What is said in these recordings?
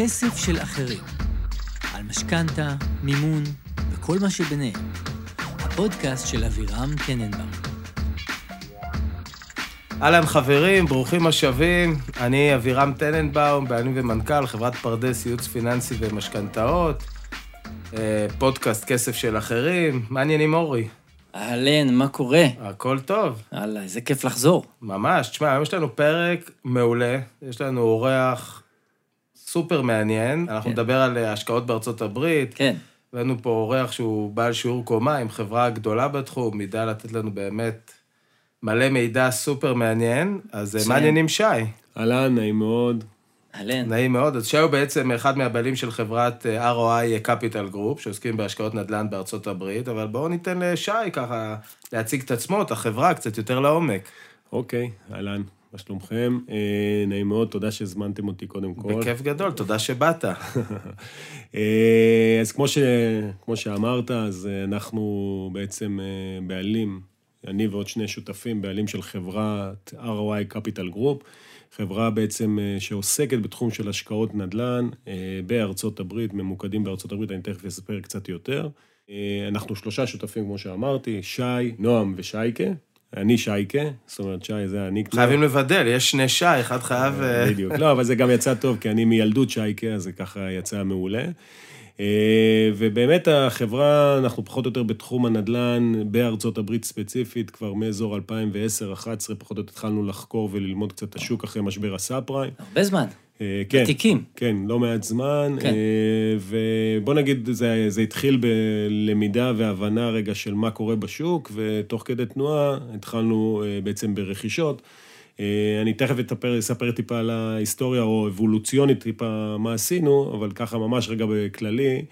כסף של אחרים. על משכנתה, מימון וכל מה שביניהם. הפודקאסט של אבירם טננבאום. אהלן חברים, ברוכים השבים. אני אבירם טננבאום, בעלים ומנכ"ל חברת פרדס ייעוץ פיננסי ומשכנתאות. אה, פודקאסט כסף של אחרים. מה העניינים אורי? אהלן, מה קורה? הכל טוב, וואלה, איזה כיף לחזור. ממש. תשמע, היום יש לנו פרק מעולה. יש לנו אורח סופר מעניין. אנחנו כן. נדבר על אה, השקעות בארצות הברית. כן, הבאנו פה אורח שהוא בעל שיעור קומה עם חברה גדולה בתחום, ידע לתת לנו באמת מלא מידע סופר מעניין. אז אה, מה מצוין. העניינים שי? אהלן, נעים מאוד. אהלן. נעים מאוד. אז שי הוא בעצם אחד מהבעלים של חברת אה, ROI Capital Group, שעוסקים בהשקעות נדל"ן בארצות הברית, אבל בואו ניתן לשי ככה להציג את עצמו, את החברה, קצת יותר לעומק. אוקיי, אהלן, מה שלומכם? אה, נעים מאוד, תודה שהזמנתם אותי קודם כל. בכיף גדול, תודה שבאת. אה, אז כמו, ש... כמו שאמרת, אז אה, אנחנו בעצם בעלים, אני ועוד שני שותפים, בעלים של חברת ROI Capital Group, חברה בעצם שעוסקת בתחום של השקעות נדל"ן בארצות הברית, ממוקדים בארצות הברית, אני תכף אספר קצת יותר. אנחנו שלושה שותפים, כמו שאמרתי, שי, נועם ושייקה. אני שייקה, זאת אומרת, שי זה אני. חייבים לבדל, יש שני שי, אחד חייב... אה, בדיוק. לא, אבל זה גם יצא טוב, כי אני מילדות שייקה, אז זה ככה יצא מעולה. אה, ובאמת החברה, אנחנו פחות או יותר בתחום הנדל"ן בארצות הברית ספציפית, כבר מאזור 2010-2011, פחות או יותר התחלנו לחקור וללמוד קצת את השוק אחרי משבר הסאב פריים. הרבה זמן. אה, כן, ותיקים. כן, לא מעט זמן. כן. אה, ובוא נגיד, זה, זה התחיל בלמידה והבנה רגע של מה קורה בשוק, ותוך כדי תנועה התחלנו אה, בעצם ברכישות. אני תכף אתפר, אספר טיפה על ההיסטוריה, או אבולוציונית טיפה מה עשינו, אבל ככה ממש רגע בכללי.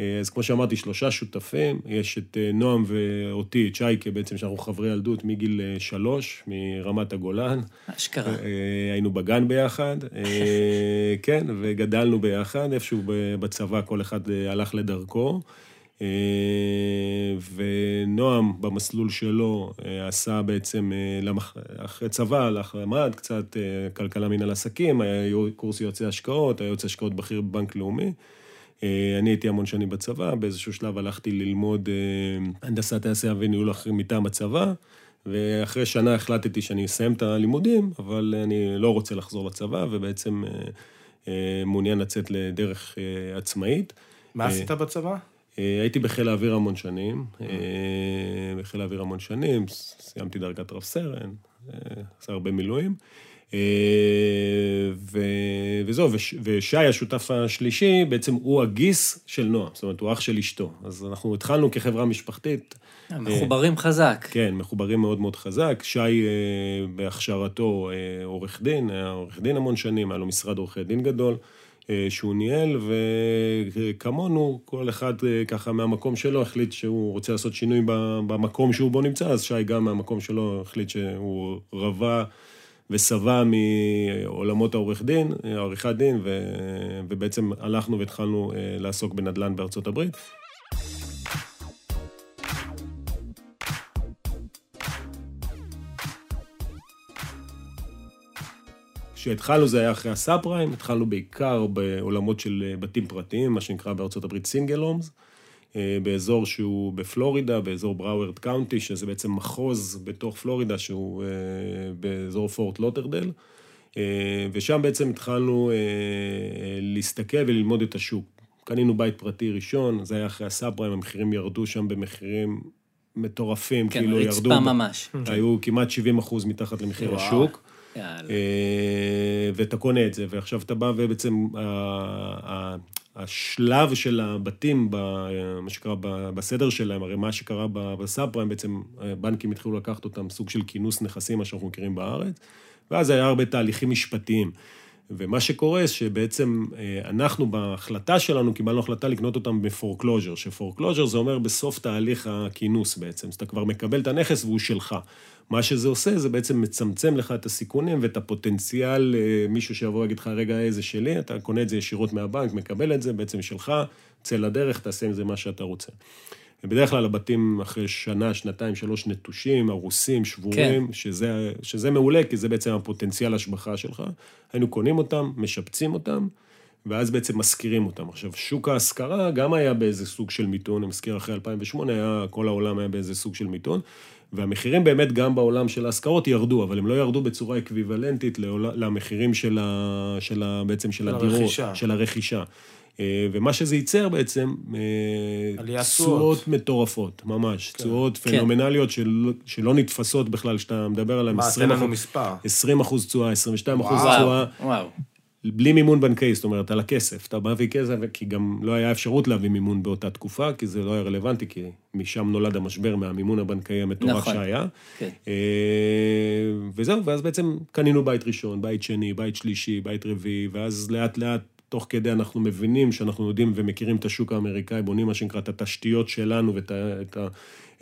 אה, אז כמו שאמרתי, שלושה שותפים, יש את אה, נועם ואותי, את שייקה בעצם, שאנחנו חברי ילדות מגיל אה, שלוש, מרמת הגולן. אשכרה. היינו בגן ביחד, כן, וגדלנו ביחד, איפשהו בצבא כל אחד הלך לדרכו. ונועם, במסלול שלו, עשה בעצם, אחרי צבא, הלך למד קצת כלכלה מנהל עסקים, היה קורס יועצי השקעות, היה יועץ השקעות בכיר בבנק לאומי. אה, אני הייתי המון שנים בצבא, באיזשהו שלב הלכתי ללמוד אה, הנדסת תעשייה וניהול אחרים מטעם הצבא, ואחרי שנה החלטתי שאני אסיים את הלימודים, אבל אני לא רוצה לחזור לצבא, ובעצם אה, מעוניין לצאת לדרך עצמאית. מה עשית בצבא? הייתי בחיל האוויר המון שנים, בחיל האוויר המון שנים, סיימתי דרגת רב סרן, עשה הרבה מילואים. אה, ו- וזהו, וש- ושי, השותף השלישי, בעצם הוא הגיס של נועם, זאת אומרת, הוא אח של אשתו. אז אנחנו התחלנו כחברה משפחתית, מחוברים חזק. כן, מחוברים מאוד מאוד חזק. שי אה, בהכשרתו אה, עורך דין, היה עורך דין המון שנים, היה לו משרד עורכי דין גדול אה, שהוא ניהל, וכמונו, כל אחד אה, ככה מהמקום שלו החליט שהוא רוצה לעשות שינוי במקום שהוא בו נמצא, אז שי גם מהמקום שלו החליט שהוא רבה ושבע מעולמות העורך דין, עריכת דין, ו, ובעצם הלכנו והתחלנו אה, לעסוק בנדל"ן בארצות הברית. כשהתחלנו זה היה אחרי הסאב פריים, התחלנו בעיקר בעולמות של אה, בתים פרטיים, מה שנקרא בארצות הברית single homes, באזור שהוא בפלורידה, באזור Broward County, שזה בעצם מחוז בתוך פלורידה שהוא אה, באזור פורט לודרדל, אה, ושם בעצם התחלנו אה, אה, להסתכל וללמוד את השוק. קנינו בית פרטי ראשון, זה היה אחרי הסאב פריים, המחירים ירדו שם במחירים מטורפים, כן, כאילו ירדו... רצפה ממש. היו כמעט 70 אחוז מתחת למחיר וואו. השוק. יאללה. אה, ואתה קונה את זה, ועכשיו אתה בא ובעצם השלב של הבתים, מה שקרה בסדר שלהם, הרי מה שקרה בסאב פריים, בעצם בנקים התחילו לקחת אותם סוג של כינוס נכסים, מה שאנחנו מכירים בארץ, ואז היה הרבה תהליכים משפטיים. ומה שקורה, שבעצם אה, אנחנו בהחלטה שלנו קיבלנו החלטה לקנות אותם ב foreclosure, ש foreclosure זה אומר בסוף תהליך הכינוס בעצם, אז אתה כבר מקבל את הנכס והוא שלך. מה שזה עושה, זה בעצם מצמצם לך את הסיכונים ואת הפוטנציאל, אה, מישהו שיבוא ויגיד לך, רגע, אה, זה שלי, אתה קונה את זה ישירות מהבנק, מקבל את זה, בעצם שלך, צא לדרך, תעשה עם זה מה שאתה רוצה. ובדרך כלל הבתים אחרי שנה, שנתיים, שלוש נטושים, הרוסים, שבורים, כן. שזה, שזה מעולה, כי זה בעצם הפוטנציאל השבחה שלך. היינו קונים אותם, משפצים אותם, ואז בעצם משכירים אותם. עכשיו, שוק ההשכרה גם היה באיזה סוג של מיתון, אני מזכיר אחרי 2008, היה, כל העולם היה באיזה סוג של מיתון, והמחירים באמת גם בעולם של ההשכרות ירדו, אבל הם לא ירדו בצורה אקוויוולנטית למחירים של ה, של ה, בעצם של, של הדירות, הרכישה. של הרכישה. אה, ומה שזה ייצר בעצם, אה, תשואות מטורפות, ממש. כן. תשואות כן. פנומנליות של, שלא נתפסות בכלל, שאתה מדבר עליהן. מה, תן לנו מספר. 20 אחוז תשואה, 22 אחוז תשואה. וואו. בלי מימון בנקאי, זאת אומרת, על הכסף. אתה מביא כסף, כי גם לא היה אפשרות להביא מימון באותה תקופה, כי זה לא היה רלוונטי, כי משם נולד המשבר מהמימון הבנקאי המטורף נכון, שהיה. כן. אה, וזהו, ואז בעצם קנינו בית ראשון, בית שני, בית שלישי, בית רביעי, ואז לאט לאט תוך כדי אנחנו מבינים שאנחנו יודעים ומכירים את השוק האמריקאי, בונים מה שנקרא את התשתיות שלנו ואת ה, את ה,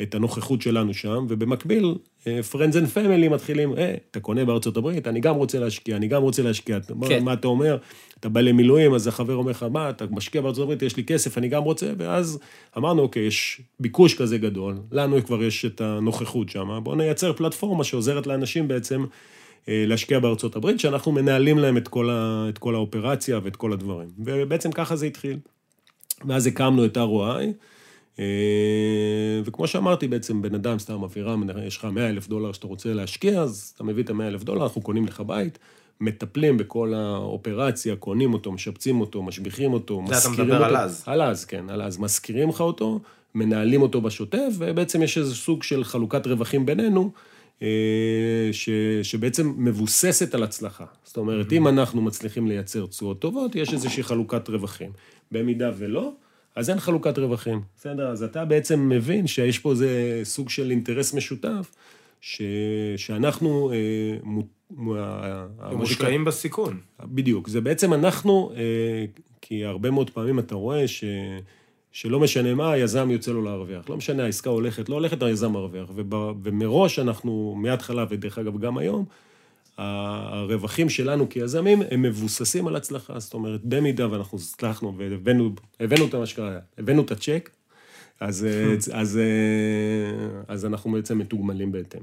את הנוכחות שלנו שם, ובמקביל, אה, Friends and Family מתחילים, אה, אתה קונה בארצות הברית, אני גם רוצה להשקיע, אני גם רוצה להשקיע. כן. מה, מה אתה אומר? אתה בא למילואים, אז החבר אומר לך, מה, אתה משקיע בארצות הברית, יש לי כסף, אני גם רוצה, ואז אמרנו, אוקיי, יש ביקוש כזה גדול, לנו כבר יש את הנוכחות שם, בואו נייצר פלטפורמה שעוזרת לאנשים בעצם להשקיע בארצות הברית, שאנחנו מנהלים להם את כל, ה, את כל האופרציה ואת כל הדברים. ובעצם ככה זה התחיל. ואז הקמנו את ROI, אה, וכמו שאמרתי, בעצם בן אדם, סתם אווירה, יש לך 100 אלף דולר שאתה רוצה להשקיע, אז אתה מביא את ה-100 אלף דולר, אנחנו קונים לך בית, מטפלים בכל האופרציה, קונים אותו, משפצים אותו, משביחים אותו, משכירים אותו. זה אתה מדבר על אז. על אז, כן, על אז. משכירים לך אותו, מנהלים אותו בשוטף, ובעצם יש איזה סוג של חלוקת רווחים בינינו. אה, ש, שבעצם מבוססת על הצלחה. זאת אומרת, אם אנחנו מצליחים לייצר תשואות טובות, יש איזושהי חלוקת רווחים. במידה ולא, אז אין חלוקת רווחים. בסדר? אז אתה בעצם מבין שיש פה איזה סוג של אינטרס משותף, ש, שאנחנו... אה, מושקעים בסיכון. בדיוק. זה בעצם אנחנו, אה, כי הרבה מאוד פעמים אתה רואה ש... שלא משנה מה, היזם יוצא לו להרוויח. לא משנה, העסקה הולכת, לא הולכת, היזם מרוויח. ומראש אנחנו, מההתחלה, ודרך אגב גם היום, הרווחים שלנו כיזמים הם מבוססים על הצלחה. זאת אומרת, במידה ואנחנו הצלחנו והבאנו את המשקעה, הבאנו את הצ'ק, אז, אז, אז אנחנו בעצם מתוגמלים בהתאם.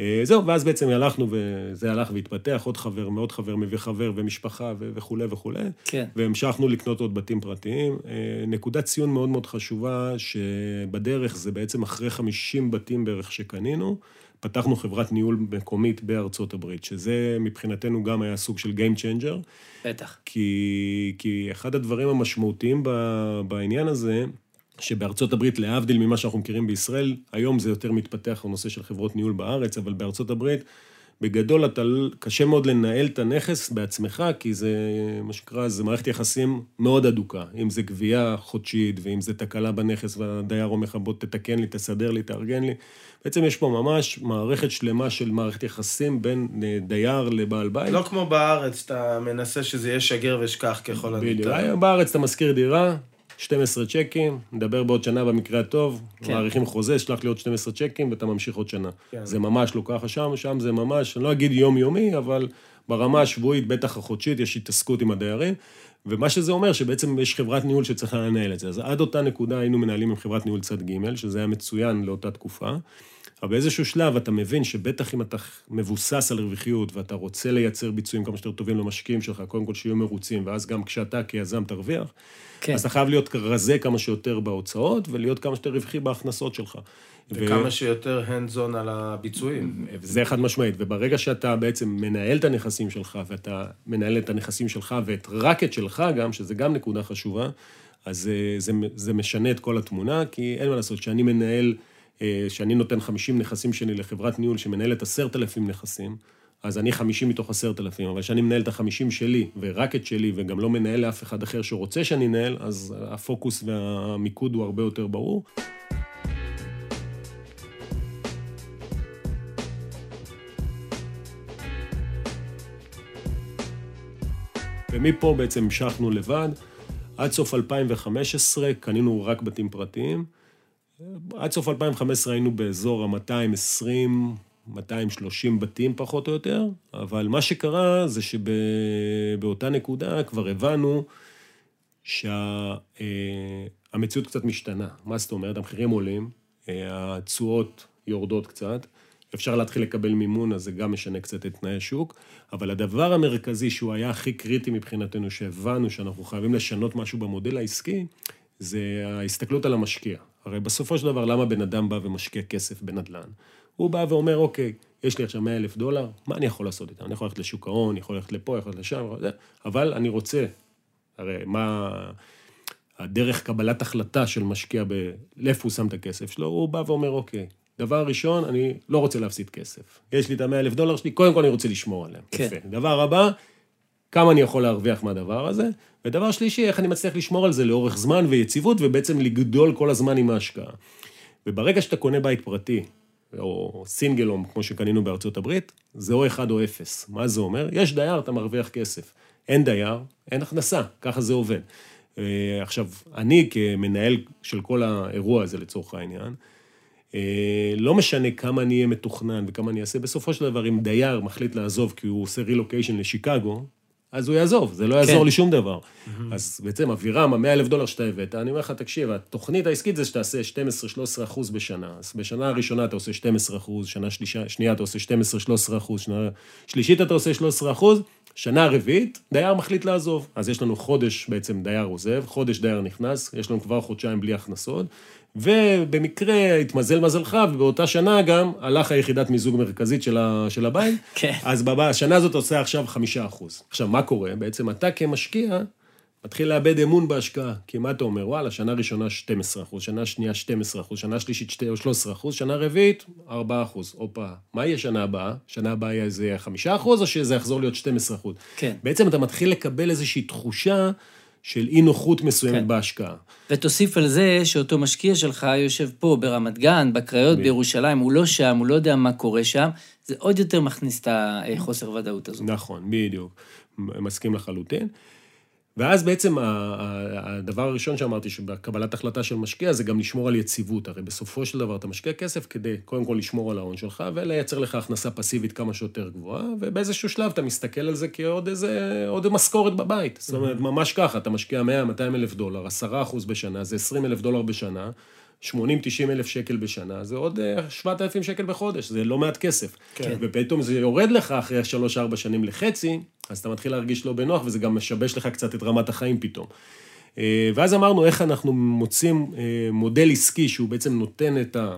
אה, זהו, ואז בעצם הלכנו, וזה הלך והתפתח, עוד חבר, מאוד חבר מביא חבר, ומשפחה וכולי וכולי. כן. והמשכנו לקנות עוד בתים פרטיים. אה, נקודת ציון מאוד מאוד חשובה, שבדרך זה בעצם אחרי 50 בתים בערך שקנינו, פתחנו חברת ניהול מקומית בארצות הברית, שזה מבחינתנו גם היה סוג של Game Changer. בטח. כי, כי אחד הדברים המשמעותיים בעניין הזה, שבארצות הברית, להבדיל ממה שאנחנו מכירים בישראל, היום זה יותר מתפתח הנושא של חברות ניהול בארץ, אבל בארצות הברית, בגדול אתה, קשה מאוד לנהל את הנכס בעצמך, כי זה, מה שנקרא, זה מערכת יחסים מאוד אדוקה. אם זה גבייה חודשית, ואם זה תקלה בנכס, והדייר אומר לך, בוא תתקן לי, תסדר לי, תארגן לי. בעצם יש פה ממש מערכת שלמה של מערכת יחסים בין דייר לבעל בית. לא כמו בארץ, אתה מנסה שזה יהיה שגר ושכח ככל הניתן. בדיוק. בארץ אתה משכיר דירה, 12 צ'קים, נדבר בעוד שנה במקרה הטוב, כן. מעריכים חוזה, שלח לי עוד 12 צ'קים ואתה ממשיך עוד שנה. כן. זה ממש לא ככה שם, שם זה ממש, אני לא אגיד יומיומי, אבל ברמה השבועית, בטח החודשית, יש התעסקות עם הדיירים. ומה שזה אומר, שבעצם יש חברת ניהול שצריכה לנהל את זה. אז עד אותה נקודה היינו מנהלים עם חברת ניהול צד ג', שזה היה מצוין לאותה תקופה. אבל באיזשהו שלב אתה מבין שבטח אם אתה מבוסס על רווחיות ואתה רוצה לייצר ביצועים כמה שיותר טובים למשקיעים שלך, קודם כל שיהיו מרוצים, ואז גם כשאתה כיזם תרוויח, כן. אז אתה חייב להיות רזה כמה שיותר בהוצאות ולהיות כמה שיותר רווחי בהכנסות שלך. וכמה ו... שיותר hands on על הביצועים. זה חד משמעית, וברגע שאתה בעצם מנהל את הנכסים שלך, ואתה מנהל את הנכסים שלך ואת רק את שלך גם, שזה גם נקודה חשובה, אז זה, זה, זה משנה את כל התמונה, כי אין מה לעשות, כשאני מנהל... אה, שאני נותן 50 נכסים שלי לחברת ניהול שמנהלת 10,000 נכסים, אז אני 50 מתוך 10,000, אבל כשאני מנהל את ה-50 שלי, ורק את שלי, וגם לא מנהל לאף אחד אחר שרוצה שאני אנהל, אז הפוקוס והמיקוד הוא הרבה יותר ברור. ומפה בעצם המשכנו לבד. עד סוף 2015 קנינו רק בתים פרטיים. עד סוף 2015 היינו באזור ה-220, 230 בתים פחות או יותר, אבל מה שקרה זה שבאותה נקודה כבר הבנו שהמציאות קצת משתנה. מה זאת אומרת? המחירים עולים, התשואות יורדות קצת, אפשר להתחיל לקבל מימון, אז זה גם משנה קצת את תנאי השוק. אבל הדבר המרכזי שהוא היה הכי קריטי מבחינתנו, שהבנו שאנחנו חייבים לשנות משהו במודל העסקי, זה ההסתכלות על המשקיע. הרי בסופו של דבר, למה בן אדם בא ומשקיע כסף בנדל"ן? הוא בא ואומר, אוקיי, יש לי עכשיו 100 אלף דולר, מה אני יכול לעשות איתם? אני יכול ללכת לשוק ההון, אני יכול ללכת לפה, יכול ללכת לשם, אבל אני רוצה, הרי מה... הדרך קבלת החלטה של משקיע ב... לאיפה הוא שם את הכסף שלו, הוא בא ואומר, אוקיי, דבר ראשון, אני לא רוצה להפסיד כסף. יש לי את המאה אלף דולר שלי, קודם כל אני רוצה לשמור עליהם. כן. יפה. דבר הבא, כמה אני יכול להרוויח מהדבר הזה, ודבר שלישי, איך אני מצליח לשמור על זה לאורך זמן ויציבות, ובעצם לגדול כל הזמן עם ההשקעה. וברגע שאתה קונה בית פרטי, או סינגלום, כמו שקנינו בארצות הברית, זה או אחד או אפס. מה זה אומר? יש דייר, אתה מרוויח כסף. אין דייר, אין הכנסה, ככה זה עובד. אה, עכשיו, אני כמנהל של כל האירוע הזה לצורך העניין, אה, לא משנה כמה אני אהיה מתוכנן וכמה אני אעשה, בסופו של דבר, אם דייר מחליט לעזוב כי הוא עושה רילוקיישן לשיקגו, אז הוא יעזוב, זה לא יעזור כן. לי שום דבר. אז בעצם אבירם, המאה אלף דולר שאתה הבאת, אני אומר לך, תקשיב, התוכנית העסקית זה שתעשה 12-13 אחוז בשנה. אז בשנה הראשונה אתה עושה 12 אחוז, שנה שלישה, שנייה אתה עושה 12-13 אחוז, שנה שלישית אתה עושה 13 אחוז, שנה רביעית, דייר מחליט לעזוב. אז יש לנו חודש בעצם דייר עוזב, חודש דייר נכנס, יש לנו כבר חודשיים בלי הכנסות, ובמקרה התמזל מזלך, ובאותה שנה גם הלך היחידת מיזוג מרכזית של, ה, של הבית, כן. אז בשנה הזאת אתה עושה עכשיו חמישה אחוז. עכשיו, מה קורה? בעצם אתה כמשקיע, מתחיל לאבד אמון בהשקעה. כי מה אתה אומר? וואלה, שנה ראשונה 12 אחוז, שנה שנייה 12 אחוז, שנה שלישית 13 אחוז, שנה רביעית 4 אחוז. הופה, מה יהיה שנה הבאה? שנה הבאה יהיה איזה 5 אחוז, או שזה יחזור להיות 12 אחוז? כן. בעצם אתה מתחיל לקבל איזושהי תחושה של אי נוחות מסוימת כן. בהשקעה. ותוסיף על זה שאותו משקיע שלך יושב פה ברמת גן, בקריות, בירושלים, הוא לא שם, הוא לא יודע מה קורה שם, זה עוד יותר מכניס את החוסר ודאות הזו. נכון, בדיוק. מסכים לחלוטין. ואז בעצם הדבר הראשון שאמרתי, שבקבלת החלטה של משקיע, זה גם לשמור על יציבות. הרי בסופו של דבר אתה משקיע כסף כדי קודם כל לשמור על ההון שלך, ולייצר לך הכנסה פסיבית כמה שיותר גבוהה, ובאיזשהו שלב אתה מסתכל על זה כעוד איזה, עוד משכורת בבית. זאת אומרת, ממש ככה, אתה משקיע 100-200 אלף דולר, 10 אחוז בשנה, זה 20 אלף דולר בשנה. 80-90 אלף שקל בשנה, זה עוד אה, 7,000 שקל בחודש, זה לא מעט כסף. כן. ופתאום זה יורד לך אחרי 3-4 שנים לחצי, אז אתה מתחיל להרגיש לא בנוח, וזה גם משבש לך קצת את רמת החיים פתאום. אה, ואז אמרנו איך אנחנו מוצאים אה, מודל עסקי שהוא בעצם נותן את, ה,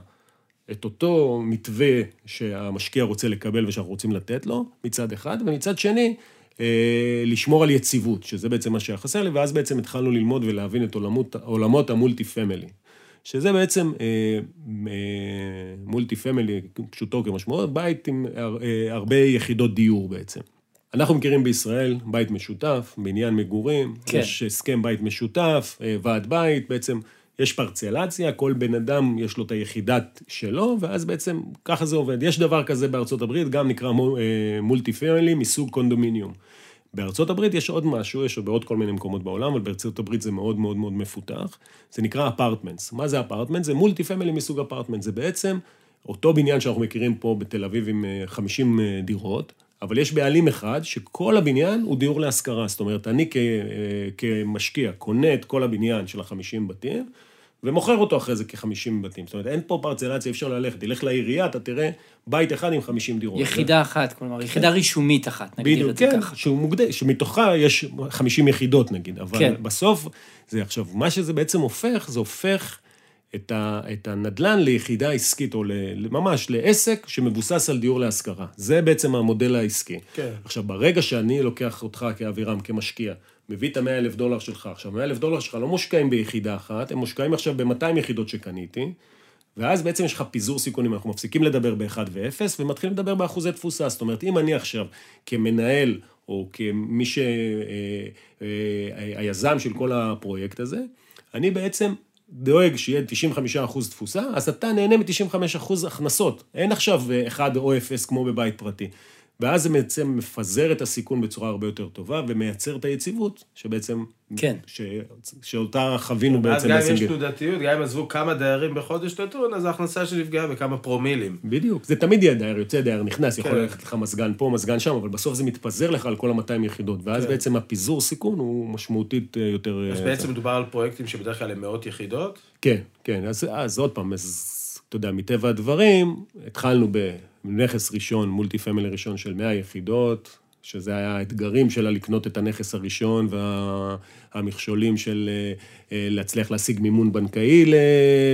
את אותו מתווה שהמשקיע רוצה לקבל ושאנחנו רוצים לתת לו, מצד אחד, ומצד שני, אה, לשמור על יציבות, שזה בעצם מה שהיה חסר לי, ואז בעצם התחלנו ללמוד ולהבין את עולמות, עולמות ה multi family. שזה בעצם אה, אה, multi family, פשוטו כמשמעות, בית עם אה, הרבה יחידות דיור בעצם. אנחנו מכירים בישראל בית משותף, בניין מגורים, כן. יש הסכם בית משותף, אה, ועד בית, בעצם יש פרצלציה, כל בן אדם יש לו את היחידת שלו, ואז בעצם ככה זה עובד. יש דבר כזה בארצות הברית, גם נקרא מו- אה, multi family מסוג condominium. בארצות הברית יש עוד משהו, יש בעוד כל מיני מקומות בעולם, אבל בארצות הברית זה מאוד מאוד מאוד מפותח. זה נקרא apartments. מה זה apartment? זה multi family מסוג apartment. זה בעצם אותו בניין שאנחנו מכירים פה בתל אביב עם אה, 50 אה, דירות, אבל יש בעלים אחד שכל הבניין הוא דיור להשכרה. זאת אומרת, אני כ, אה, כמשקיע קונה את כל הבניין של ה-50 בתים, ומוכר אותו אחרי זה כ-50 בתים. זאת אומרת, אין פה פרצלציה, אי אפשר ללכת. תלך לעירייה, אתה תראה בית אחד עם 50 דירות. יחידה אחת, כלומר, יחידה רישומית אחת, נגדיר בדיוק, את זה כן, ככה. שהוא מוגדר, שמתוכה יש 50 יחידות נגיד, אבל כן. כן. בסוף, זה עכשיו, מה שזה בעצם הופך, זה הופך את, ה, את הנדל"ן ליחידה עסקית, או ל, ממש לעסק שמבוסס על דיור להשכרה. זה בעצם המודל העסקי. כן. עכשיו, ברגע שאני לוקח אותך כאבירם, כמשקיע, מביא את המאה אלף דולר שלך, עכשיו, המאה אלף דולר שלך לא מושקעים ביחידה אחת, הם מושקעים עכשיו ב-200 יחידות שקניתי, ואז בעצם יש לך פיזור סיכונים, אנחנו מפסיקים לדבר ב-1 ו-0, ומתחילים לדבר באחוזי תפוסה. זאת אומרת, אם אני עכשיו כמנהל, או כמי ש... אה, אה, היזם של כל הפרויקט הזה, אני בעצם דואג שיהיה 95% תפוסה, אז אתה נהנה מ-95% הכנסות. אין עכשיו 1 או 0 כמו בבית פרטי. ואז זה בעצם מפזר את הסיכון בצורה הרבה יותר טובה, ומייצר את היציבות, שבעצם... כן. ש... שאותה חווינו אז בעצם גם אם יש. תנודתיות, גם אם עזבו כמה דיירים בחודש נתון, אז ההכנסה שנפגעה בכמה פרומילים. בדיוק, זה תמיד יהיה דייר יוצא, דייר נכנס, יכול כן. ללכת לך מזגן פה, מזגן שם, אבל בסוף זה מתפזר לך על כל ה-200 יחידות, ואז כן. בעצם הפיזור סיכון הוא משמעותית אה, יותר... אז אה, בעצם מדובר על פרויקטים שבדרך כלל הם מאות יחידות. כן, כן, אז, אז עוד פעם, אז אתה יודע, מטבע הדברים, התחלנו בנכס ראשון, מולטי פמילי ראשון של 100 יחידות, שזה היה האתגרים שלה לקנות את הנכס הראשון והמכשולים של אה, אה, להצליח להשיג מימון בנקאי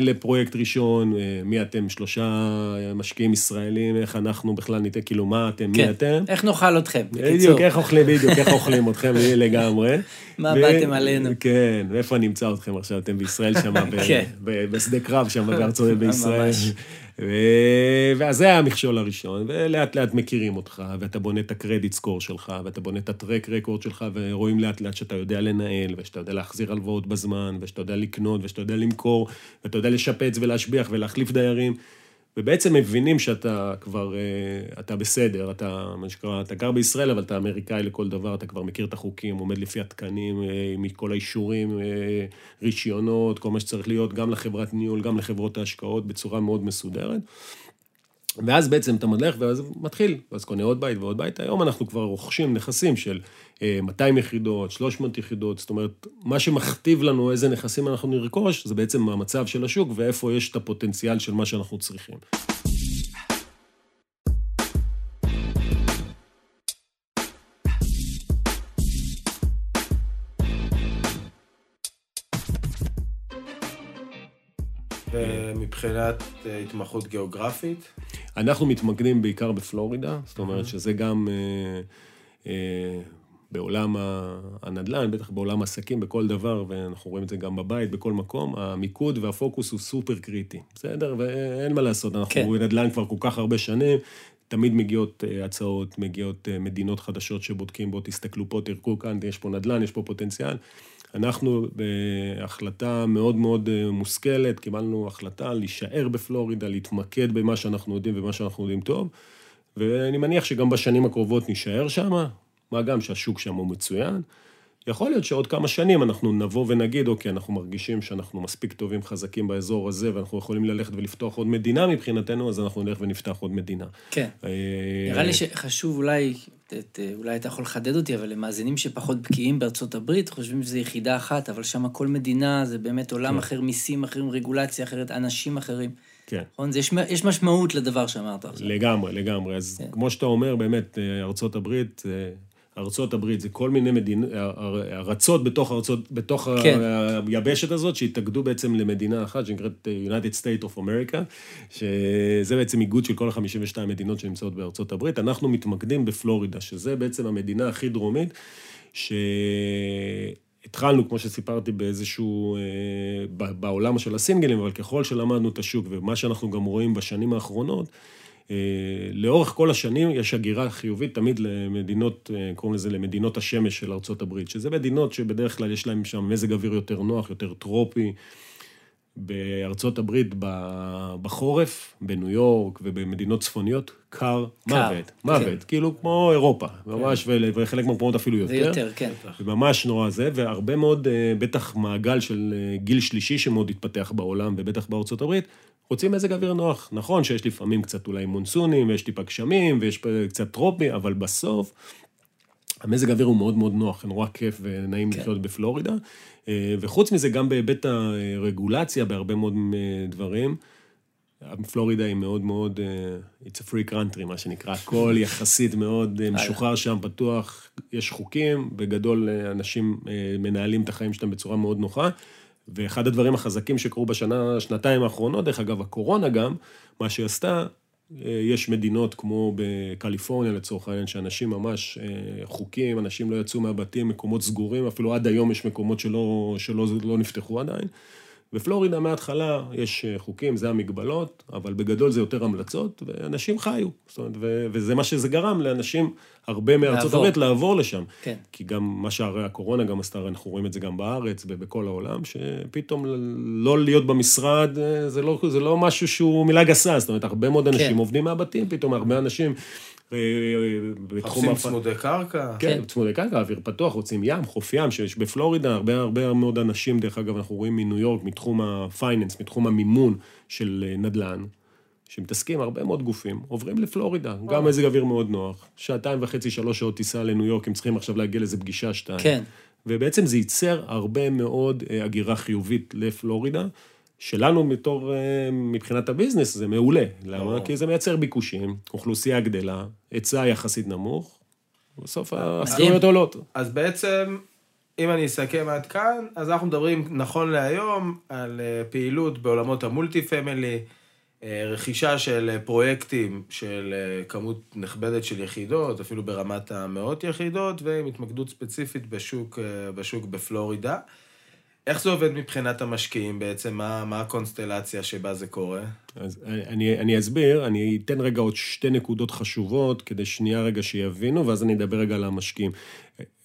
לפרויקט ראשון, אה, מי אתם, שלושה משקיעים ישראלים, איך אנחנו בכלל ניתן, כאילו, מה אתם, כן. מי אתם? איך נאכל אתכם, בקיצור. בדיוק, איך אוכלים, בדיוק, איך אוכלים אתכם לגמרי. מה באתם עלינו. כן, ואיפה נמצא אתכם עכשיו? אתם בישראל שם, כן. בשדה קרב שם בארצות בישראל. ואז זה היה המכשול הראשון, ולאט לאט מכירים אותך, ואתה בונה את הקרדיט סקור שלך, ואתה בונה את הטרק רקורד שלך, ורואים לאט לאט שאתה יודע לנהל, ושאתה יודע להחזיר הלוואות בזמן, ושאתה יודע לקנות, ושאתה יודע למכור, ואתה יודע לשפץ ולהשביח ולהחליף דיירים. ובעצם מבינים שאתה כבר, אה, אתה בסדר, אתה, מה שנקרא, אתה גר בישראל, אבל אתה אמריקאי לכל דבר, אתה כבר מכיר את החוקים, עומד לפי התקנים, אה, מכל האישורים, אה, רישיונות, כל מה שצריך להיות, גם לחברת ניהול, גם לחברות ההשקעות, בצורה מאוד מסודרת. ואז בעצם אתה מדלך, ואז מתחיל, ואז קונה עוד בית ועוד בית. היום אנחנו כבר רוכשים נכסים של אה, 200 יחידות, 300 יחידות, זאת אומרת, מה שמכתיב לנו איזה נכסים אנחנו נרכוש, זה בעצם המצב של השוק ואיפה יש את הפוטנציאל של מה שאנחנו צריכים. ומבחינת אה, התמחות גיאוגרפית, אנחנו מתמקדים בעיקר בפלורידה, זאת אומרת שזה גם אה, אה, בעולם הנדל"ן, בטח בעולם העסקים, בכל דבר, ואנחנו רואים את זה גם בבית, בכל מקום, המיקוד והפוקוס הוא סופר קריטי, בסדר? ואין מה לעשות, אנחנו כן. נדל"ן כבר כל כך הרבה שנים, תמיד מגיעות הצעות, מגיעות מדינות חדשות שבודקים, בואו תסתכלו פה, תראו כאן, יש פה נדל"ן, יש פה פוטנציאל. אנחנו בהחלטה מאוד מאוד אה, מושכלת, קיבלנו החלטה להישאר בפלורידה, להתמקד במה שאנחנו יודעים ומה שאנחנו יודעים טוב, ואני מניח שגם בשנים הקרובות נישאר שם, מה גם שהשוק שם הוא מצוין. יכול להיות שעוד כמה שנים אנחנו נבוא ונגיד, אוקיי, אנחנו מרגישים שאנחנו מספיק טובים, חזקים באזור הזה, ואנחנו יכולים ללכת ולפתוח עוד מדינה מבחינתנו, אז אנחנו נלך ונפתח עוד מדינה. כן. אה, נראה לי שחשוב אולי, את, אולי אתה יכול לחדד אותי, אבל למאזינים שפחות בקיאים בארצות הברית, חושבים שזו יחידה אחת, אבל שם כל מדינה זה באמת עולם כן. אחר, מיסים אחרים, רגולציה אחרת, אנשים אחרים. כן. נכון? יש, יש משמעות לדבר שאמרת עכשיו. לגמרי, לגמרי. אז כן. כמו שאתה אומר, באמת, אה, ארצות הברית, אה, ארצות הברית זה כל מיני מדינות, ארצות בתוך ארצות, בתוך כן. היבשת הזאת, שהתאגדו בעצם למדינה אחת, שנקראת אה, United State of America, שזה בעצם איגוד של כל ה-52 מדינות שנמצאות בארצות הברית. אנחנו מתמקדים בפלורידה, שזה בעצם המדינה הכי דרומית, שהתחלנו, כמו שסיפרתי, באיזשהו, אה, בעולם של הסינגלים, אבל ככל שלמדנו את השוק, ומה שאנחנו גם רואים בשנים האחרונות, לאורך כל השנים יש הגירה חיובית תמיד למדינות, אה, קוראים לזה למדינות השמש של ארצות הברית, שזה מדינות שבדרך כלל יש להם שם מזג אוויר יותר נוח, יותר טרופי. בארצות הברית בחורף, בניו יורק ובמדינות צפוניות, קר קר, מוות, כן. מוות, כאילו כמו אירופה, ממש, ול- וחלק מהמקומות אפילו יותר. זה יותר, כן. וממש נורא זה, והרבה מאוד, אה, בטח מעגל של אה, גיל שלישי שמאוד התפתח בעולם, ובטח בארצות הברית, רוצים מזג אוויר נוח. נכון שיש לפעמים קצת אולי מונסונים, ויש טיפה גשמים, ויש קצת טרופי, אבל בסוף, המזג האוויר הוא מאוד מאוד נוח, נורא כיף ונעים כן. לחיות בפלורידה. אה, וחוץ מזה, גם בהיבט הרגולציה, בהרבה מאוד אה, דברים, פלורידה היא מאוד מאוד, אה, it's a free country, מה שנקרא, הכל יחסית מאוד משוחרר שם, פתוח, יש חוקים, בגדול אנשים מנהלים את החיים שלהם בצורה מאוד נוחה. ואחד הדברים החזקים שקרו בשנה, שנתיים האחרונות, דרך אגב, הקורונה גם, מה שהיא עשתה, אה, יש מדינות כמו בקליפורניה לצורך העניין, שאנשים ממש אה, חוקים, אנשים לא יצאו מהבתים, מקומות סגורים, אפילו עד היום יש מקומות שלא, שלא לא נפתחו עדיין. בפלורידה מההתחלה יש אה, חוקים, זה המגבלות, אבל בגדול זה יותר המלצות, ואנשים חיו. זאת אומרת, ו- וזה מה שזה גרם לאנשים, הרבה מארצות. הברית, לעבור לשם. כן. כי גם מה שהרי הקורונה גם עשתה, אנחנו רואים את זה גם בארץ ובכל העולם, שפתאום לא להיות במשרד, אה, זה לא, זה לא משהו שהוא מילה גסה, זאת אומרת, הרבה מאוד אנשים כן. עובדים מהבתים, פתאום הרבה אנשים בתחום... מחפשים הפ- צמודי קרקע. כן, כן. צמודי קרקע, אוויר פתוח, רוצים ים, חוף ים, שיש בפלורידה, הרבה הרבה מאוד אנשים, דרך אגב, אנחנו רואים מניו יורק, מתחום הפייננס, מתחום המימון של אה, נדל"ן, שמתעסקים, הרבה מאוד גופים, עוברים לפלורידה, גם מזג אוויר מאוד נוח, שעתיים וחצי, שלוש שעות טיסה לניו יורק, הם צריכים עכשיו להגיע לאיזה פגישה שתיים. כן. ובעצם זה ייצר הרבה מאוד אה, הגירה חיובית לפלורידה, שלנו בתור, אה, מבחינת ה business, זה מעולה. למה? כי זה מייצר ביקושים, אוכלוסייה גדלה, היצע יחסית נמוך, בסוף השכירויות עולות. אז בעצם, אם אני אסכם עד כאן, אז אנחנו מדברים נכון להיום על אה, פעילות בעולמות ה multi family, אה, רכישה של פרויקטים של כמות נכבדת של יחידות, אפילו ברמת המאות יחידות, ועם התמקדות ספציפית בשוק, בשוק בפלורידה. איך זה עובד מבחינת המשקיעים בעצם? מה, מה הקונסטלציה שבה זה קורה? אז אני, אני אסביר, אני אתן רגע עוד שתי נקודות חשובות, כדי שנייה רגע שיבינו, ואז אני אדבר רגע על המשקיעים.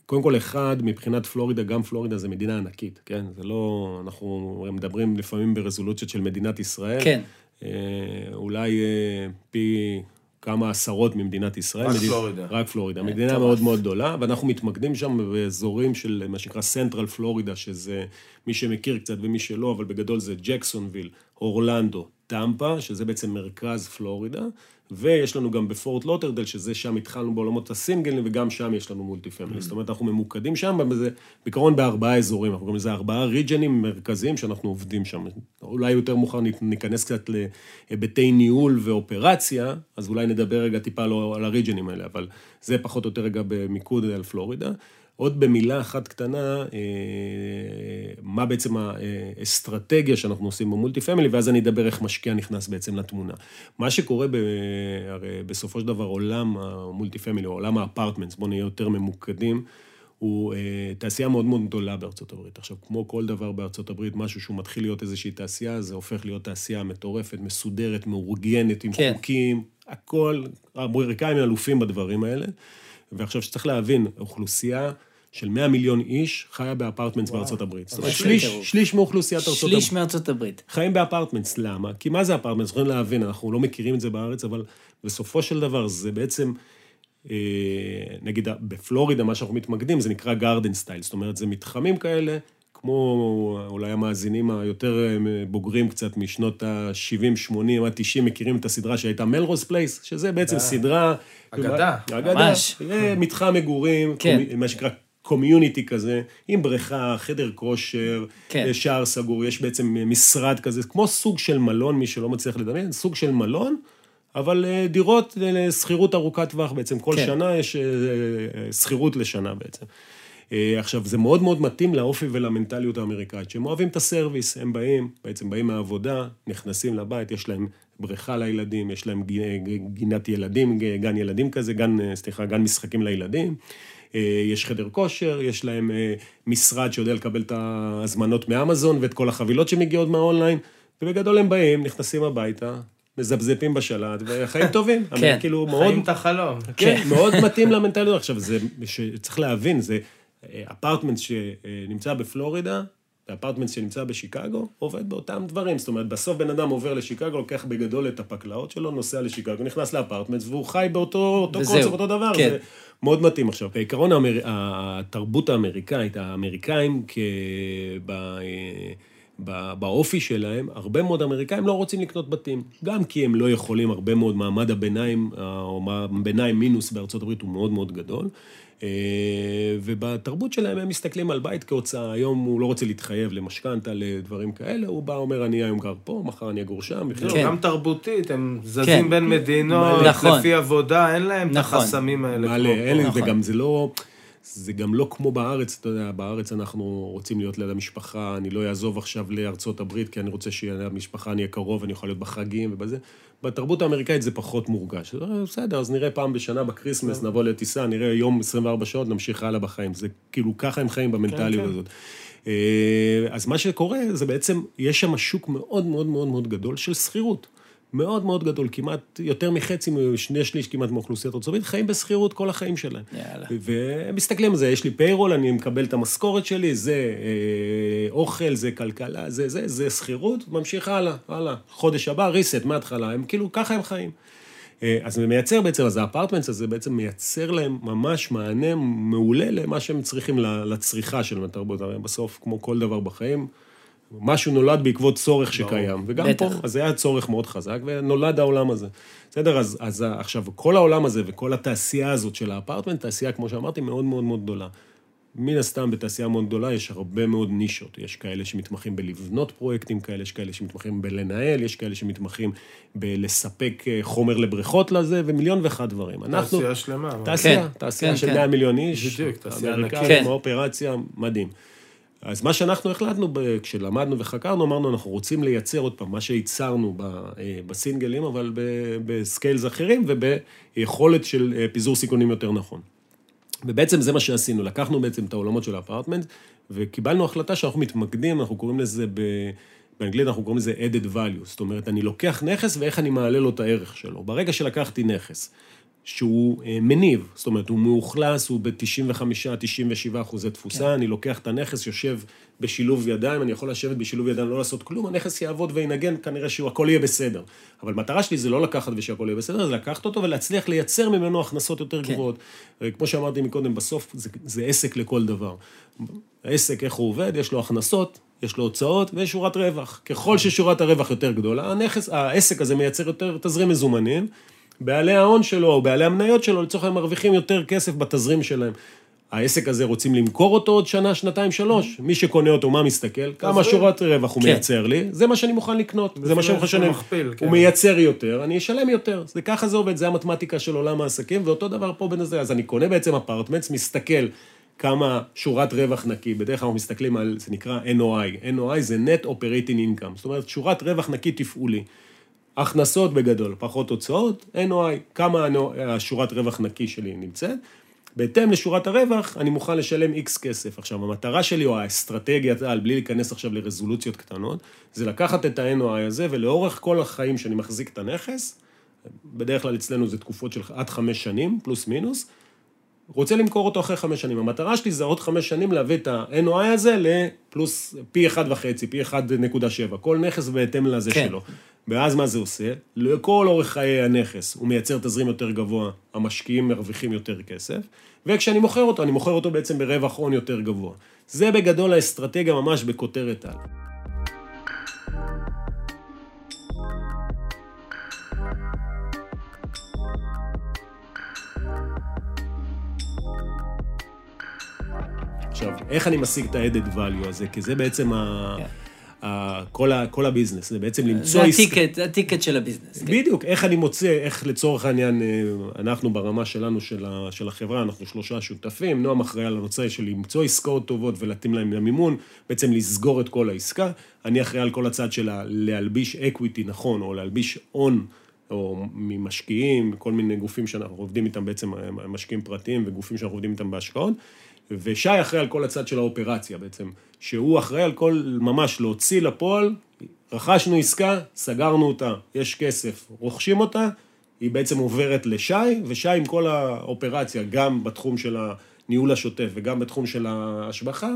קודם כל, אחד, מבחינת פלורידה, גם פלורידה זה מדינה ענקית, כן? זה לא... אנחנו מדברים לפעמים ברזולוציות של מדינת ישראל. כן. אה, אולי אה, פי כמה עשרות ממדינת ישראל. רק מדינה, פלורידה. רק פלורידה. מדינה טוב. מאוד מאוד גדולה, ואנחנו מתמקדים שם באזורים של מה שנקרא central פלורידה, שזה מי שמכיר קצת ומי שלא, אבל בגדול זה ג'קסונוויל, אורלנדו, טמפה, שזה בעצם מרכז פלורידה, ויש לנו גם בפורט לודרדל, שזה שם התחלנו בעולמות הסינגלים, וגם שם יש לנו multi family. Mm-hmm. זאת אומרת, אנחנו ממוקדים שם, וזה בעיקרון בארבעה אזורים, אנחנו קוראים לזה ארבעה ריג'נים מרכזיים שאנחנו עובדים שם. אולי יותר מאוחר ניכנס קצת להיבטי ניהול ואופרציה, אז אולי נדבר רגע טיפה לא על הריג'נים האלה, אבל זה פחות או יותר רגע במיקוד על פלורידה. עוד במילה אחת קטנה, אה, מה בעצם האסטרטגיה שאנחנו עושים ב multi family, ואז אני אדבר איך משקיע נכנס בעצם לתמונה. מה שקורה, ב, הרי בסופו של דבר עולם ה multi family, או עולם ה apartments, בואו נהיה יותר ממוקדים, הוא אה, תעשייה מאוד מאוד גדולה בארצות הברית. עכשיו, כמו כל דבר בארצות הברית, משהו שהוא מתחיל להיות איזושהי תעשייה, זה הופך להיות תעשייה מטורפת, מסודרת, מאורגנת, עם כן. חוקים, הכל, האמריקאים אלופים בדברים האלה. ועכשיו שצריך להבין, אוכלוסייה של 100 מיליון איש חיה ב apartments בארצות הברית. זאת אומרת, שליש, שליש מאוכלוסיית ארצות הברית. שליש מארצות הברית. חיים ב apartments, למה? כי מה זה apartments? יכולים להבין, אנחנו לא מכירים את זה בארץ, אבל בסופו של דבר זה בעצם, אה, נגיד בפלורידה, מה שאנחנו מתמקדים, זה נקרא garden style, זאת אומרת, זה מתחמים כאלה, כמו אולי המאזינים היותר אה, בוגרים קצת משנות ה-70, 80, עד 90, מכירים את הסדרה שהייתה Melrose Place, שזה בעצם אה, סדרה... אגדה. אגדה. ממש. מתחם מגורים, כן. מה שנקרא community כזה, עם בריכה, חדר כושר, כן. שער סגור, יש בעצם משרד כזה, כמו סוג של מלון, מי שלא מצליח לדמיין, סוג של מלון, אבל אה, דירות לשכירות ארוכת טווח בעצם, כל כן. שנה יש אה, אה, שכירות לשנה בעצם. עכשיו, זה מאוד מאוד מתאים לאופי ולמנטליות האמריקאית, שהם אוהבים את הסרוויס, הם באים, בעצם באים מהעבודה, נכנסים לבית, יש להם בריכה לילדים, יש להם גינת ילדים, גן ילדים כזה, גן, סליחה, גן משחקים לילדים. אה, יש חדר כושר, יש להם אה, משרד שיודע לקבל את ההזמנות מאמזון ואת כל החבילות שמגיעות מהאונליין, ובגדול הם באים, נכנסים הביתה, מזפזפים בשלט, וחיים טובים. כן. כאילו מאוד... חיים את החלום. כן, מאוד מתאים למנטליות. עכשיו, זה, צריך להבין, זה אפרטמנט שנמצא בפלורידה, האפרטמנט שנמצא בשיקגו, עובד באותם דברים. זאת אומרת, בסוף בן אדם עובר לשיקגו, לוקח בגדול את הפקלאות שלו, נוסע לשיקגו, נכנס לאפרטמנט, והוא חי באותו קונספט, אותו דבר. כן. זה מאוד מתאים עכשיו. בעיקרון האמר... התרבות האמריקאית, האמריקאים כ... באופי שלהם, הרבה מאוד אמריקאים לא רוצים לקנות בתים. גם כי הם לא יכולים, הרבה מאוד מעמד הביניים, או ביניים מינוס בארצות הברית הוא מאוד מאוד גדול. אה, ובתרבות שלהם הם מסתכלים על בית כהוצאה, היום הוא לא רוצה להתחייב למשכנתה, לדברים כאלה, הוא בא, אומר, אני היום גר פה, מחר אני אגור שם. כן. גם תרבותית, הם זזים כן. בין מדינות, נכון. לפי עבודה, אין להם נכון. את החסמים האלה. מלא, אין, נכון. וגם זה לא... זה גם לא כמו בארץ, אתה יודע, בארץ אנחנו רוצים להיות ליד המשפחה, אני לא אעזוב עכשיו לארצות הברית, כי אני רוצה שיהיה ליד המשפחה, אני אהיה קרוב, אני יכול להיות בחגים ובזה. בתרבות האמריקאית זה פחות מורגש. בסדר, אז נראה פעם בשנה בקריסמס, נבוא לטיסה, נראה יום 24 שעות, נמשיך הלאה בחיים. זה כאילו, ככה הם חיים במנטליות כן, כן. הזאת. אה, אז מה שקורה, זה בעצם, יש שם שוק מאוד מאוד מאוד מאוד גדול של שכירות. מאוד מאוד גדול, כמעט יותר מחצי, שני שליש כמעט מאוכלוסיית ארצות הברית, חיים בשכירות כל החיים שלהם. יאללה. והם מסתכלים על זה, יש לי payroll, אני מקבל את המשכורת שלי, זה אה, אוכל, זה כלכלה, זה זה, זה שכירות, ממשיך הלאה, הלאה. חודש הבא, reset מההתחלה, הם כאילו, ככה הם חיים. אה, אז זה מייצר בעצם, אז האפרטמנטס הזה בעצם מייצר להם ממש מענה מעולה למה שהם צריכים לצריכה של התרבות. הרי בסוף, כמו כל דבר בחיים, משהו נולד בעקבות צורך שקיים, וגם בטח. פה, אז זה היה צורך מאוד חזק, ונולד העולם הזה. בסדר? אז, אז עכשיו, כל העולם הזה וכל התעשייה הזאת של האפרטמנט, תעשייה, כמו שאמרתי, מאוד מאוד מאוד גדולה. מן הסתם בתעשייה מאוד גדולה יש הרבה מאוד נישות. יש כאלה שמתמחים בלבנות פרויקטים כאלה, יש כאלה שמתמחים בלנהל, יש כאלה שמתמחים בלספק אה, חומר לבריכות לזה, ומיליון ואחד דברים. אנחנו... תעשייה שלמה. מה? תעשייה, כן, תעשייה כן, של כן. 100 מיליון איש. בדיוק, תעשייה אמריקאים, ענקית. כן. אופרציה, מדהים. אז מה שאנחנו החלטנו, כשלמדנו וחקרנו, אמרנו, אנחנו רוצים לייצר עוד פעם, מה שייצרנו אה, בסינגלים, אבל בסקיילס אחרים וביכולת של אה, פיזור סיכונים יותר נכון. ובעצם זה מה שעשינו, לקחנו בעצם את העולמות של האפרטמנט, וקיבלנו החלטה שאנחנו מתמקדים, אנחנו קוראים לזה, ב... באנגלית אנחנו קוראים לזה added value, זאת אומרת, אני לוקח נכס ואיך אני מעלה לו את הערך שלו. ברגע שלקחתי נכס, שהוא אה, מניב, זאת אומרת, הוא מאוכלס, הוא ב-95-97 אחוזי תפוסה, כן. אני לוקח את הנכס, יושב בשילוב ידיים, אני יכול לשבת בשילוב ידיים, לא לעשות כלום, הנכס יעבוד וינגן, כנראה שהכל יהיה בסדר. אבל מטרה שלי זה לא לקחת ושהכל יהיה בסדר, זה לקחת אותו ולהצליח לייצר ממנו הכנסות יותר כן. גבוהות. אה, כמו שאמרתי מקודם, בסוף זה, זה עסק לכל דבר. העסק, איך הוא עובד, יש לו הכנסות, יש לו הוצאות ויש שורת רווח. ככל ששורת הרווח יותר גדולה, הנכס, העסק הזה מייצר יותר תזרים מזומנים, בעלי ההון שלו או בעלי המניות שלו, לצורך העניין מרוויחים יותר כסף בתזרים שלהם. העסק הזה רוצים למכור אותו עוד שנה, שנתיים, שלוש. מי שקונה אותו, מה מסתכל? כמה שורת רווח הוא כן. מייצר לי, זה מה שאני מוכן לקנות. זה מה שאני מוכן לשלם. מכפיל, כן. הוא מייצר יותר, אני אשלם יותר. זה ככה זה עובד, זה המתמטיקה של עולם העסקים, ואותו דבר פה בין הזה. אז אני קונה בעצם אפרטמנטס, מסתכל כמה שורת רווח נקי, בדרך כלל אנחנו מסתכלים על, זה נקרא NOI. NOI זה Net Operating Income, זאת אומרת, שורת רווח נקי תפעולי. הכנסות בגדול, פחות הוצאות, NOI, כמה השורת רווח נקי שלי נמצאת. בהתאם לשורת הרווח, אני מוכן לשלם איקס כסף. עכשיו, המטרה שלי, או האסטרטגיית על, בלי להיכנס עכשיו לרזולוציות קטנות, זה לקחת את ה-NOI הזה, ולאורך כל החיים שאני מחזיק את הנכס, בדרך כלל אצלנו זה תקופות של עד חמש שנים, פלוס מינוס, רוצה למכור אותו אחרי חמש שנים. המטרה שלי זה עוד חמש שנים להביא את ה-NOI הזה לפלוס פי אחד וחצי, פי 1.7, כל נכס בהתאם לזה כן. שלו. ואז מה זה עושה? לכל אורך חיי הנכס הוא מייצר תזרים יותר גבוה, המשקיעים מרוויחים יותר כסף, וכשאני מוכר אותו, אני מוכר אותו בעצם ברווח הון יותר גבוה. זה בגדול האסטרטגיה ממש בכותרת על. עכשיו, איך אני משיג את ה-added value הזה? כי זה בעצם ה... כן. כל, ה... כל הביזנס, זה בעצם למצוא... זה ה ticket, זה ה ticket של הביזנס. כן. בדיוק, איך אני מוצא, איך לצורך העניין, אה, אנחנו ברמה שלנו, של, ה, של החברה, אנחנו שלושה שותפים, נועם אחראי על הנושא של למצוא עסקאות טובות ולהתאים להם למימון, בעצם לסגור את כל העסקה. אני אחראי על כל הצד של להלביש equity נכון, או להלביש הון, או ממשקיעים, כל מיני גופים שאנחנו עובדים איתם בעצם, אה, משקיעים פרטיים וגופים שאנחנו עובדים איתם בהשקעות. ושי אחראי על כל הצד של האופרציה בעצם, שהוא אחראי על כל, ממש להוציא לפועל, רכשנו עסקה, סגרנו אותה, יש כסף, רוכשים אותה, היא בעצם עוברת לשי, ושי עם כל האופרציה, גם בתחום של הניהול השוטף וגם בתחום של ההשבחה,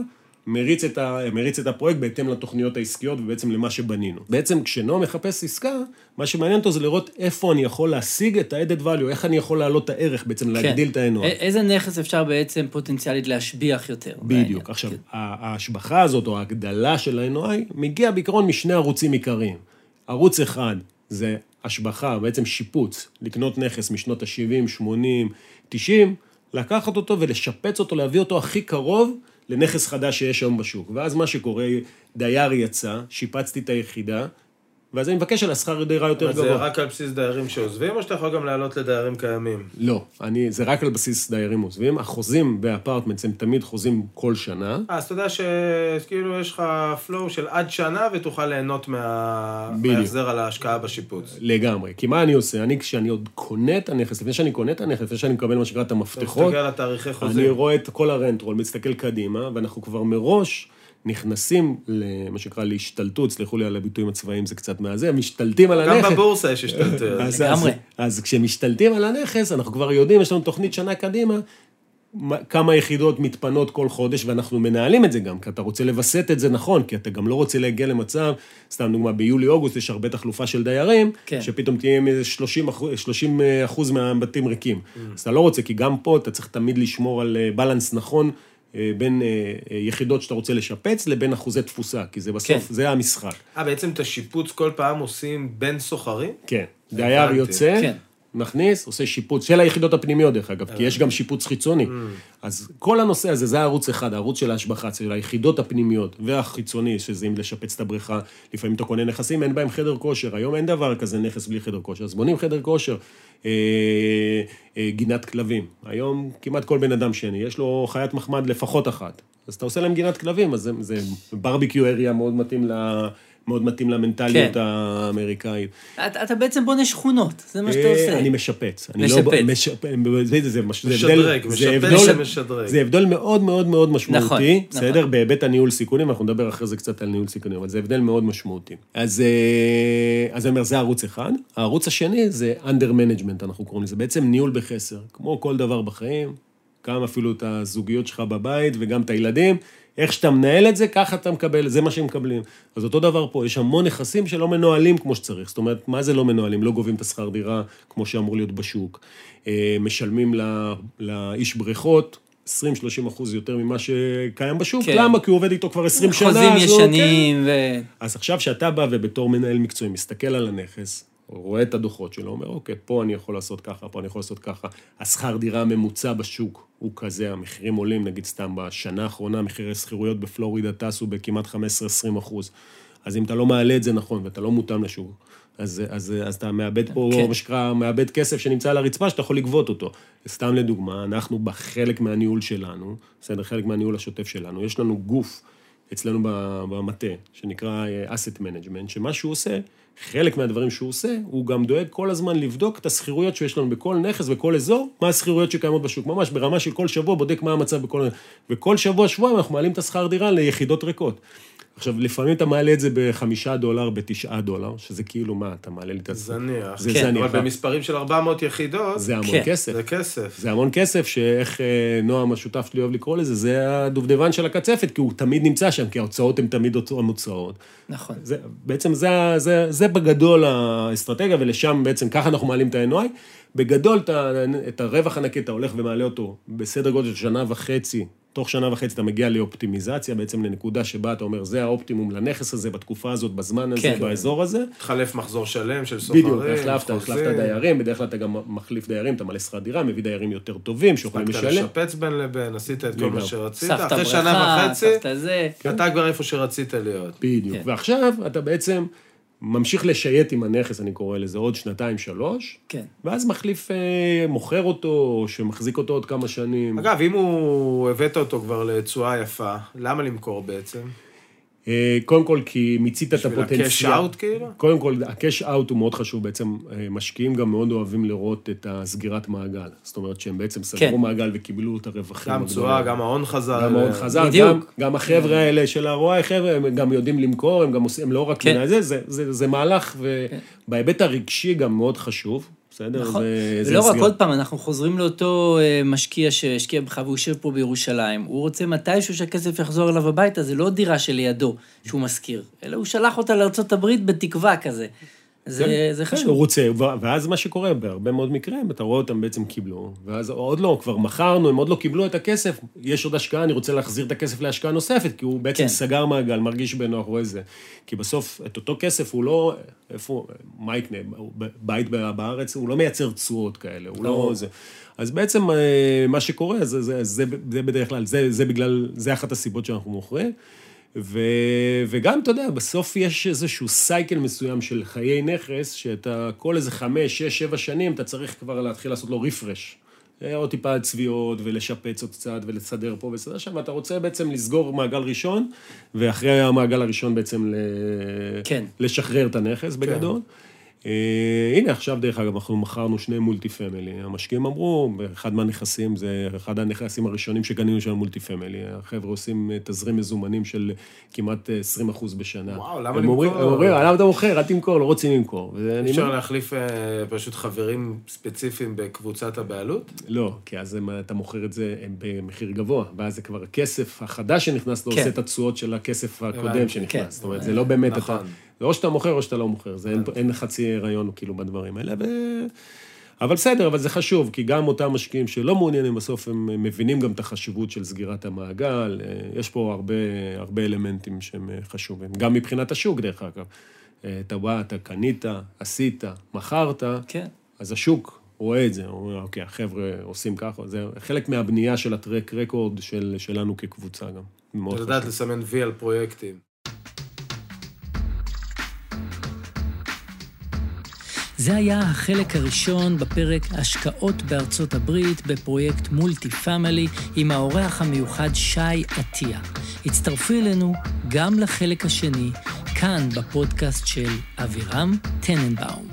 מריץ את, ה, מריץ את הפרויקט בהתאם לתוכניות העסקיות ובעצם למה שבנינו. בעצם כשנועם מחפש עסקה, מה שמעניין אותו זה לראות איפה אני יכול להשיג את ה-added value, איך אני יכול להעלות את הערך, בעצם להגדיל את ה-NOI. איזה נכס אפשר בעצם פוטנציאלית להשביח יותר? בדיוק. בעניין? עכשיו, כן. ההשבחה הזאת, או ההגדלה של ה-NOI, מגיעה בעיקרון משני ערוצים עיקריים. ערוץ אחד זה השבחה, בעצם שיפוץ, לקנות נכס משנות ה-70, 80, 90, לקחת אותו ולשפץ אותו, להביא אותו הכי קרוב לנכס חדש שיש היום בשוק. ואז מה שקורה, דייר יצא, שיפצתי את היחידה, ואז אני מבקש על השכר דירה יותר אבל זה גבוה. רק על בסיס דיירים שעוזבים, או שאתה יכול גם לעלות לדיירים קיימים? לא, אני, זה רק על בסיס דיירים עוזבים. החוזים ב apartments הם תמיד חוזים כל שנה. אה, אז אתה יודע שכאילו יש לך flow של עד שנה ותוכל ליהנות מה... מההחזר על ההשקעה בשיפוץ. לגמרי. כי מה אני עושה? אני, כשאני עוד קונה את הנכס, לפני שאני קונה את הנכס, לפני שאני מקבל מה שנקרא את אתה המפתחות, מסתכל על התאריכי אני. רואה את כל הרנטרול, מסתכל קדימה, ואנחנו כבר מראש נכנסים למה שנקרא להשתלטות, סלחו לי על הביטויים הצבאיים, זה קצת מהזה, משתלטים על גם הנכס. בבורסה יש השתלטות. אז, לגמרי. אז, אז כשמשתלטים על הנכס, אנחנו כבר יודעים, יש לנו תוכנית שנה קדימה, מה- כמה יחידות מתפנות כל חודש, ואנחנו מנהלים את זה גם, כי אתה רוצה לווסת את זה נכון, כי אתה גם לא רוצה להגיע למצב, סתם דוגמה, ביולי-אוגוסט יש הרבה תחלופה של דיירים, כן. שפתאום תהיה עם איזה 30 אחוז, 30 אחוז מהבתים ריקים. אז אתה לא רוצה, כי גם פה אתה צריך תמיד לשמור על אה, בלנס נכון. אה, בין אה, אה, יחידות שאתה רוצה לשפץ לבין אחוזי תפוסה, כי זה בסוף, כן. זה המשחק. אה, בעצם את השיפוץ כל פעם עושים בין סוחרים? כן. דייר. יוצא, כן. מכניס, עושה שיפוץ של היחידות הפנימיות, דרך אגב, כי יש גם שיפוץ חיצוני. אז כל הנושא הזה, זה הערוץ אחד, הערוץ של ההשבחה, של היחידות הפנימיות והחיצוני, שזה אם לשפץ את הבריכה, לפעמים אתה קונה נכסים, אין בהם חדר כושר, היום אין דבר כזה נכס בלי חדר כושר, אז בונים חדר כושר. אה, אה, גינת כלבים. היום כמעט כל בן אדם שני, יש לו חיית מחמד לפחות אחת. אז אתה עושה להם גינת כלבים, אז זה, זה ברביקיו אריה מאוד מתאים ל... מאוד מתאים למנטליות כן. האמריקאית. אתה, אתה בעצם בונה שכונות, זה מה שאתה אה, עושה. אני משפץ. אני משפץ. לא... משפץ. זה, זה, זה, מש- זה משדרג, הבדל, זה משפץ הבדל, שמשדרג. זה הבדל מאוד מאוד מאוד משמעותי, נכון, בסדר? נכון. בהיבט הניהול סיכונים, אנחנו נדבר אחרי זה קצת על ניהול סיכונים, אבל זה הבדל מאוד משמעותי. אז, אה, אז אני אומר, זה ערוץ אחד. הערוץ השני זה under management, אנחנו קוראים לזה, בעצם ניהול בחסר. כמו כל דבר בחיים, גם אפילו את הזוגיות שלך בבית וגם את הילדים, איך שאתה מנהל את זה, ככה אתה מקבל, זה מה שהם מקבלים. אז אותו דבר פה, יש המון נכסים שלא מנוהלים כמו שצריך. זאת אומרת, מה זה לא מנוהלים? לא גובים את השכר דירה כמו שאמור להיות בשוק. אה, משלמים ל- לאיש בריכות 20-30 אחוז יותר ממה שקיים בשוק. כן. למה? כי הוא עובד איתו כבר 20 שנה. חוזים אז הוא- כן. ישנים, ו... אז עכשיו שאתה בא ובתור מנהל מקצועי מסתכל על הנכס, רואה את הדוחות שלו, אומר, אוקיי, פה אני יכול לעשות ככה, פה אני יכול לעשות ככה. השכר דירה הממוצע בשוק הוא כזה, המחירים עולים, נגיד סתם בשנה האחרונה, מחירי שכירויות בפלורידה טסו בכמעט 15-20 אחוז. אז אם אתה לא מעלה את זה נכון ואתה לא מותאם לשוק, אז, אז, אז אתה מאבד פה, כן. מה שנקרא, מאבד כסף שנמצא על הרצפה שאתה יכול לגבות אותו. סתם לדוגמה, אנחנו בחלק מהניהול שלנו, בסדר, חלק מהניהול השוטף שלנו, יש לנו גוף אצלנו במטה, שנקרא אה, asset management, שמה שהוא עושה, חלק מהדברים שהוא עושה, הוא גם דואג כל הזמן לבדוק את השכירויות שיש לנו בכל נכס, בכל אזור, מה השכירויות שקיימות בשוק, ממש ברמה של כל שבוע בודק מה המצב בכל... וכל שבוע, שבועיים אנחנו מעלים את השכר דירה ליחידות ריקות. עכשיו, לפעמים אתה מעלה את זה בחמישה דולר, בתשעה דולר, שזה כאילו, מה, אתה מעלה לי את זה? זניח. זה כן, זניח. אבל במספרים של 400 יחידות, זה המון כן. כסף. זה כסף. זה המון כסף, שאיך אה, נועם, השותף שלי, אוהב לקרוא לזה, זה הדובדבן של הקצפת, כי הוא תמיד נמצא שם, כי ההוצאות הן תמיד המוצאות. נכון. זה, בעצם זה, זה, זה בגדול האסטרטגיה, ולשם בעצם ככה אנחנו מעלים את ה-NOI. בגדול, את, הרווח הנקי, אתה הולך ומעלה אותו בסדר גודל של שנה וחצי, תוך שנה וחצי אתה מגיע לאופטימיזציה, בעצם לנקודה שבה אתה אומר, זה האופטימום לנכס הזה, בתקופה הזאת, בזמן הזה, כן. באזור הזה. התחלף מחזור שלם של סוחרים, בדיוק, החלפת, החלפת דיירים, בדרך כלל אתה גם מחליף דיירים, אתה מלא שכר דירה, מביא דיירים יותר טובים, שיכולים הספקת לשלם. לשפץ בין לבין, עשית את כל מה. שרצית, אחרי שנה וחצי. אתה כבר איפה שרצית להיות. בדיוק. כן. ועכשיו אתה בעצם ממשיך לשייט עם הנכס, אני קורא לזה, עוד שנתיים, שלוש, כן. ואז מחליף, אה, מוכר אותו, או שמחזיק אותו עוד כמה שנים. אגב, אם הוא, הבאת אותו כבר לתשואה יפה, למה למכור בעצם? אה, קודם כל, כי מיצית את בשביל הפוטנציאל. ה-cash out כאילו? קודם כל, ה-cash out הוא מאוד חשוב, בעצם אה, משקיעים גם מאוד אוהבים לראות את הסגירת מעגל. זאת אומרת שהם בעצם סגרו כן. מעגל וקיבלו את הרווחים. גם. תשואה, גם ההון חזר. גם ל- חזק, בדיוק. גם, גם החבר'ה האלה של ה-ROI, חבר'ה, הם גם יודעים למכור, הם גם עושים, הם לא רק... כן. זה, זה, זה, זה מהלך, ובהיבט הרגשי גם מאוד חשוב, בסדר? נכון. זה, זה ולא רק הסגר. עוד פעם, אנחנו חוזרים לאותו אה, משקיע שהשקיע בך והוא יושב פה בירושלים. הוא רוצה מתישהו שהכסף יחזור אליו הביתה, זה לא דירה שלידו שהוא משכיר, אלא הוא שלח אותה לארה"ב בתקווה כזה. זה, זה כן, הוא חשוב. רוצה, ו- ואז מה שקורה, בהרבה מאוד מקרים, אתה רואה אותם בעצם קיבלו, ואז עוד לא, כבר מכרנו, הם עוד לא קיבלו את הכסף, יש עוד השקעה, אני רוצה להחזיר את הכסף להשקעה נוספת, כי הוא בעצם כן. סגר מעגל, מרגיש בנוח, רואה זה. כי בסוף, את אותו כסף הוא לא, איפה, מה יקנה, הוא- בית בארץ, הוא לא מייצר תשואות כאלה, הוא לא זה. אז בעצם אה, מה שקורה, זה, זה, זה, זה בדרך כלל, זה, זה בגלל, זה אחת הסיבות שאנחנו מוכרים. ו... וגם, אתה יודע, בסוף יש איזשהו סייקל מסוים של חיי נכס, שאתה כל איזה חמש, שש, שבע שנים, אתה צריך כבר להתחיל לעשות לו רפרש. עוד טיפה צביעות, ולשפץ עוד קצת, ולסדר פה ולסדר שם, ואתה רוצה בעצם לסגור מעגל ראשון, ואחרי המעגל הראשון בעצם ל... כן. לשחרר את הנכס בגדול. אה, הנה, עכשיו, דרך אגב, אנחנו מכרנו שני multi family. המשקיעים אמרו, אחד מהנכסים, זה אחד הנכסים הראשונים שקנינו של ה multi family. החבר'ה עושים אה, תזרים מזומנים של כמעט אה, 20 אחוז בשנה. וואו, למה למכור? הם אומרים, למה אתה מוכר? אל תמכור, לא רוצים למכור. אפשר להחליף אה, פשוט חברים ספציפיים בקבוצת הבעלות? לא, כי אז הם- אתה מוכר את זה הם במחיר גבוה, ואז זה כבר הכסף החדש שנכנס, לא כן. עושה את התשואות של הכסף הקודם שנכנס. כן. זאת אומרת, זה לא באמת נכון. אתה... זה או שאתה מוכר או שאתה לא מוכר, זה אין, אין חצי הריון כאילו בדברים האלה. ו... אבל בסדר, אבל זה חשוב, כי גם אותם משקיעים שלא מעוניינים, בסוף הם מבינים גם את החשיבות של סגירת המעגל. אה, יש פה הרבה, הרבה אלמנטים שהם אה, חשובים, גם מבחינת השוק, דרך אגב. אה, אתה בא, אתה קנית, עשית, מכרת, כן. אז השוק רואה את זה, הוא אומר, אוקיי, החבר'ה עושים ככה, זה חלק מהבנייה של הטרק רקורד של, שלנו כקבוצה גם. אתה יודעת. לסמן וי על פרויקטים. זה היה החלק הראשון בפרק השקעות בארצות הברית בפרויקט מולטי פאמילי עם האורח המיוחד שי עטיה. הצטרפו אלינו גם לחלק השני, כאן בפודקאסט של אבירם טננבאום.